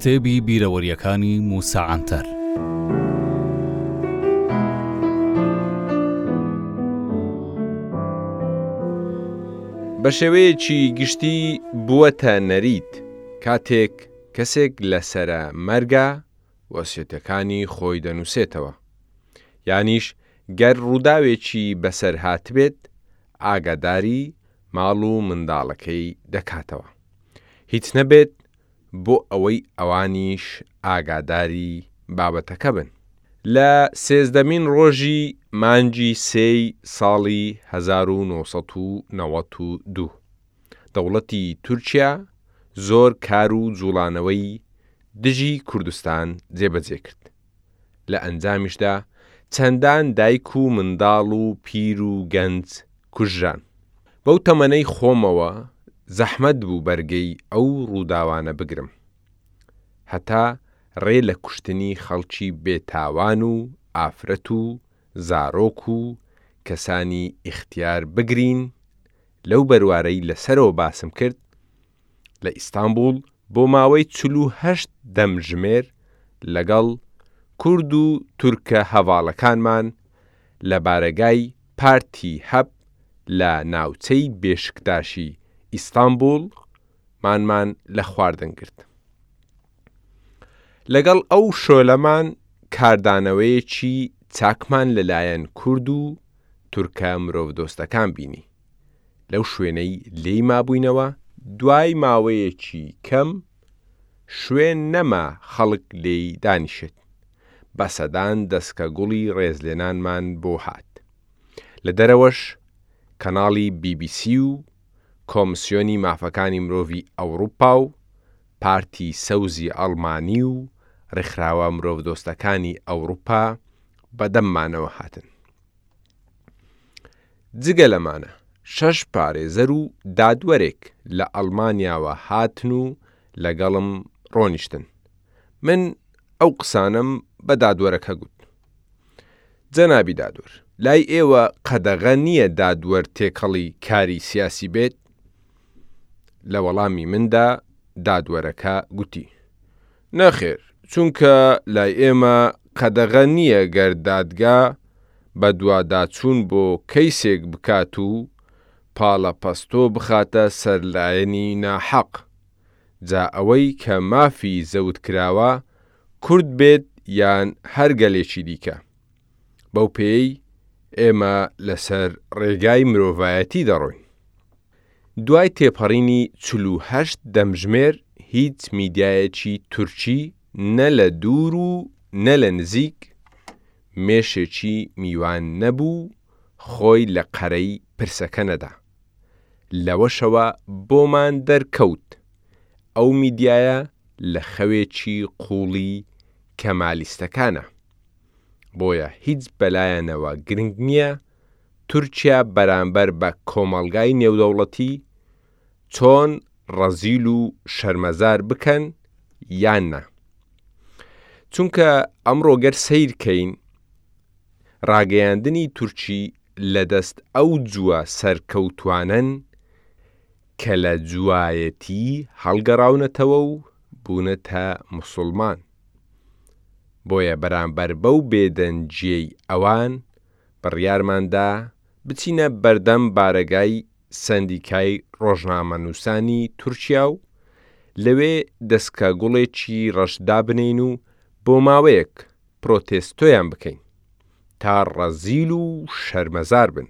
کتێبی بیرەوەریەکانی موسا عەنتەر بە شێوەیەکی گشتی بووەتە نەریت کاتێک کەسێک لەسرە مەرگا وەسیەتەکانی خۆی دەنووسێتەوە یانیش گەر ڕووداوێکی بەسەر هاتبێت ئاگاداری ماڵ و منداڵەکەی دەکاتەوە هیچ نەبێت بۆ ئەوەی ئەوانیش ئاگاداری بابەتەکە بن. لە سێزدەمین ڕۆژی مانگی سێی ساڵی هەزار و نۆ سەد و نەوەد و دوو دەوڵەتی تورکیا زۆر کار و جووڵانەوەی دژی کوردستان جێبەجێ کرد، لە ئەنجامیشدا چەندان دایک و منداڵ و پیر و گەنج کوژران. بەو تەمەنەی خۆمەوە زەحمەت بوو بەرگەی ئەو ڕووداوانە بگرم. هەتا ڕێ لە کوشتنی خەڵکی بێ تاوان و ئافرەت و زارۆک و کەسانی ئیختیار بگرین، لەو بەروارەی لەسەرەوە باسم کرد، لە ئیستانبوڵ بۆ ماوەی چل و هەشت دەمژمێر لەگەڵ کورد و تورکە هەڤاڵەکانمان لە بارەگای پارتی هەپ لە ناوچەی بێشکتاشی ئیستانبوڵ مانمان لە خواردن گرت لەگەڵ ئەو شۆلەمان کاردانەوەیەکی چاکمان لەلایەن کورد و تورکە مرۆڤدۆستەکان بینی. لەو شوێنەی لێی مابووینەوە، دوای ماوەیەکی کەم شوێن نەما خەڵک لێی دانیشێت، بە سەدان دەسکە گوڵی ڕێزلێنانمان بۆ هات. لە دەرەوەش کەناڵی بی بی سی و کۆمسیۆنی مافەکانی مرۆڤی ئەوڕوپا و پارتی سەوزی ئەڵمانی و ڕێکخراوە مرۆڤدۆستەکانی ئەوڕوپا بە دەممانەوە هاتن. جگە لەمانە شەش پارێزەر و دادوەرێک لە ئەڵمانیاوە هاتن و لەگەڵم ڕۆنیشتن، من ئەو قسانەم بە دادوەرەکە گوت، جەنابی دادوەر لای ئێوە قەدەغە نییە دادوەر تێکەڵی کاری سیاسی بێت؟ لە وەڵامی مندا دادوەرەکە گوتی، نەخێر، چونکە لای ئێمە قەدەغە نییە گەر دادگا بەدواداچوون بۆ کەیسێک بکات و پاڵەپەستۆ بخاتە سەر لایەنی ناحەق، جا ئەوەی کە مافی زەوت کراوە کورد بێت یان هەر گەلێکی دیکە. بەو پێیەی ئێمە لەسەر ڕێگای مرۆڤایەتی دەڕۆین. دوای تێپەڕینی چل و هەشت دەمژمێر هیچ میدیایەکی تورکی نە لە دوور و نە لە نزیک مێشێکی میوان نەبوو خۆی لە قەرەی پرسەکە نەدا. لەوەشەوە بۆمان دەرکەوت ئەو میدیایە لە خەوێکی قووڵی کەمالیستەکانە. بۆیە هیچ بەلایانەوە گرنگ نییە تورکیا بەرامبەر بە کۆمەڵگای نێودەوڵەتی چۆن ڕەزیل و شەرمەزار بکەن یان نا چونکە ئەمڕۆ گەر سەیر کەین ڕاگەیاندنی تورکی لە دەست ئەو جووە سەرکەوتوانەن کە لە جوایەتی هەڵگەڕاونەتەوە و بوونەتە موسوڵمان بۆیە بەرامبەر بەو بێدەنگیەی ئەوان بڕیارمان دا بچینە بەردەم بارەگای سەندیکای ڕۆژنامەنووسانی تورکیا و لەوێ دەسکەگوڵێکی ڕەش دابنێین و بۆ ماوەیەک پرۆتێستۆیان بکەین تا ڕەزیل و شەرمەزار بن.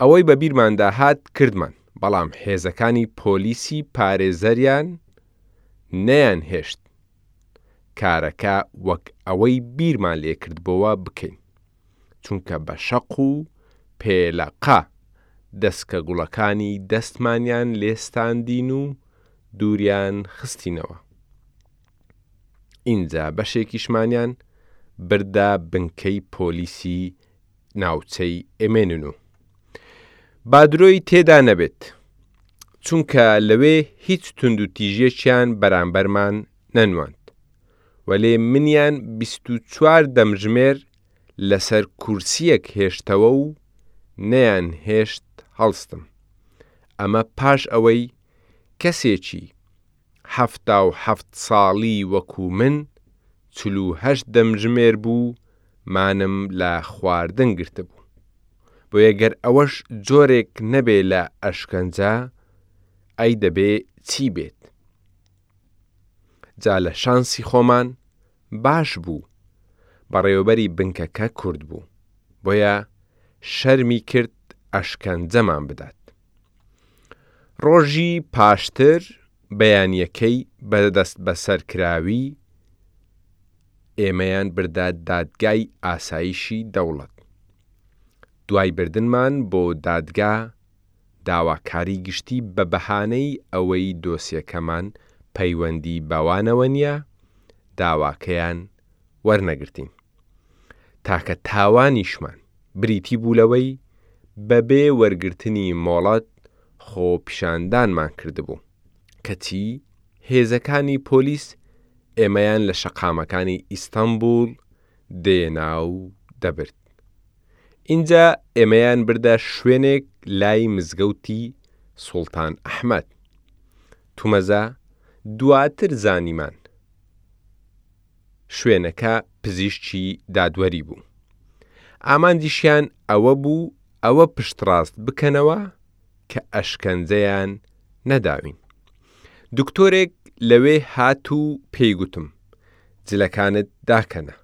ئەوەی بە بیرماندا هات کردمان، بەڵام هێزەکانی پۆلیسی پارێزەریان نەیانهێشت. کارەکە وەک ئەوەی بیرمان لێ کردبۆوە بکەین، چونکە بە شەق و پێلەقە دەسکە گوڵەکانی دەستمانیان لێ ستاندین و دووریان خستینەوە. ئینجا بەشێکیشمانیان بردە بنکەی پۆلیسی ناوچەی ئێمێنن و بادرۆی تێدا نەبێت چونکە لەوێ هیچ تونند و تیژیەکیان بەرامبەرمان نەنواند وەلێ منیان 24 دەمژمێر لەسەر کورسیەک هێشتەوە و نەیان هێشت هەڵستم ئەمە پاش ئەوەی کەسێکی حەفتا و حەفت ساڵی وەکو من چلو هەشت دەمژمێر بوو مانم لە خواردن گرتبوو بۆیە گەر ئەوەش جۆرێک نەبێ لە ئەشکەنجە ئەی دەبێ چی بێت جا لە شانسی خۆمان باش بوو بەڕێوەبەری بنکەکە کورد بوو بۆیە شەرمی کرد ئەشکەنجەمان بدات ڕۆژی پاشتر بەیانیەکەی بەدەست بەسەرکراوی ئێمەیان بردە دادگای ئاسایشی دەوڵەت. دوای بردنمان بۆ دادگا داواکاری گشتی بە بەهانەی ئەوەی دۆسیەکەمان پەیوەندی بەوانەوە نیە داواکەیان وەرنەگرتین. تاکە تاوانیشمان بریتی بوو لەوەی بەبێ وەرگرتنی مۆڵەت خۆپیشاندانمان کردبوو، کەچی هێزەکانی پۆلیس ئێمەیان لە شەقامەکانی ئیستەنبووڵ دێنا و دەبرد. ئینجا ئێمەیان بردە شوێنێک لای مزگەوتی سوڵتان ئەحمەد. تومەزە دواتر زانیمان شوێنەکە پزیشکی دادوەری بوو. ئامانجیشیان ئەوە بوو ئەوە پشتڕاست بکەنەوە کە ئەشکەنجەیان نەداوین. دکتۆرێک لەوێ هات و پێی گوتم، جلەکانت داکەنە.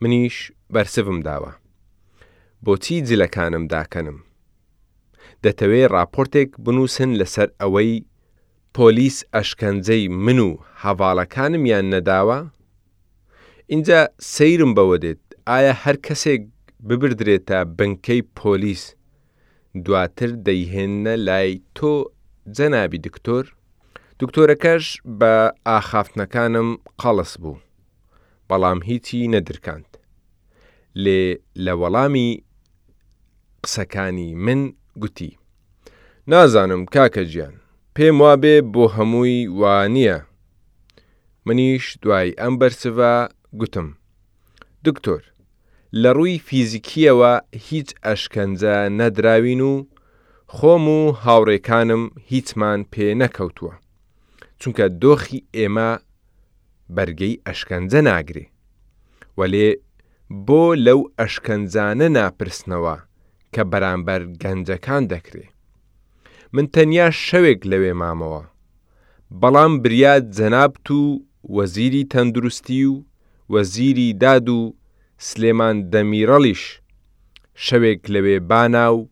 منیش بەرسڤم داوە. بۆچی جلەکانم داکەنم؟ دەتەوێ ڕاپۆرتێک بنووسن لەسەر ئەوەی پۆلیس ئەشکەنجەی من و هەڤاڵەکانمیان نەداوە؟ ئینجا سەیرم بەوە دێت ئایا هەر کەسێک ببردرێتە بنکەی پۆلیس دواتر دەیهێننە لای تۆ جەنابی دکتۆر؟ دکتۆرەکەش بە ئاخافتنەکانم قەڵس بوو، بەڵام هیچی نەدرکاند، لێ لە وەڵامی قسەکانی من گوتی، نازانم کاکە گیان، پێم وابێ بۆ هەمووی وا نییە. منیش دوای ئەم بەرسڤە گوتم. دکتۆر، لە ڕووی فیزیکییەوە هیچ ئەشکەنجە نەدراوین و خۆم و هاوڕێکانم هیچمان پێ نەکەوتووە، چونکە دۆخی ئێمە بەرگەی ئەشکەنجە ناگرێ، وەلێ بۆ لەو ئەشکەنجانە ناپرسنەوە کە بەرامبەر گەنجەکان دەکرێ؟ من تەنیا شەوێک لەوێ مامەوە، بەڵام بریا جەنابت و وەزیری تەندروستی و وەزیری داد و سلێمان دەمیڕەڵیش شەوێک لەوێ بانا و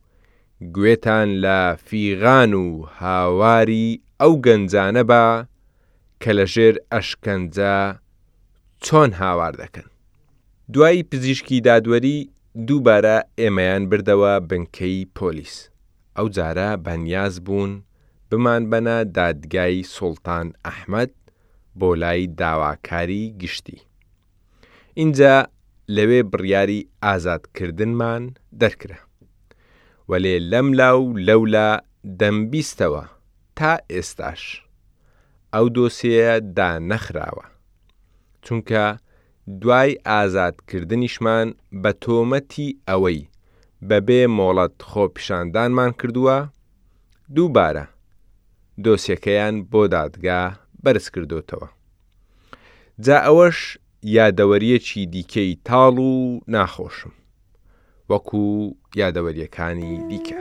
گوێتان لە فیغان و هاواری ئەو گەنجانە با کە لە ژێر ئەشکەنجە چۆن هاوار دەکەن. دوای پزیشکی دادوەری دووبارە ئێمەیان بردەوە بنکەی پۆلیس، ئەو جارە بەنیاز بوون بمانبەنە دادگای سوڵتان ئەحمەد بۆ لای داواکاری گشتی ئینجا لەوێ بڕیاری ئازادکردنمان دەرکرا وەلێ لەملا و لەولا دەمبیستەوە تا ئێستاش ئەو دۆسێیە دانەخراوە چونکە دوای ئازادکردنیشمان بە تۆمەتی ئەوەی بەبێ مۆڵەت خۆپیشاندانمان کردووە، دووبارە دۆسیەکەیان بۆ دادگا بەرزکردۆتەوە. جا ئەوەش یادەوەریەکی دیکەی تاڵ و ناخۆشم وەکو یادەوەریەکانی دیکە.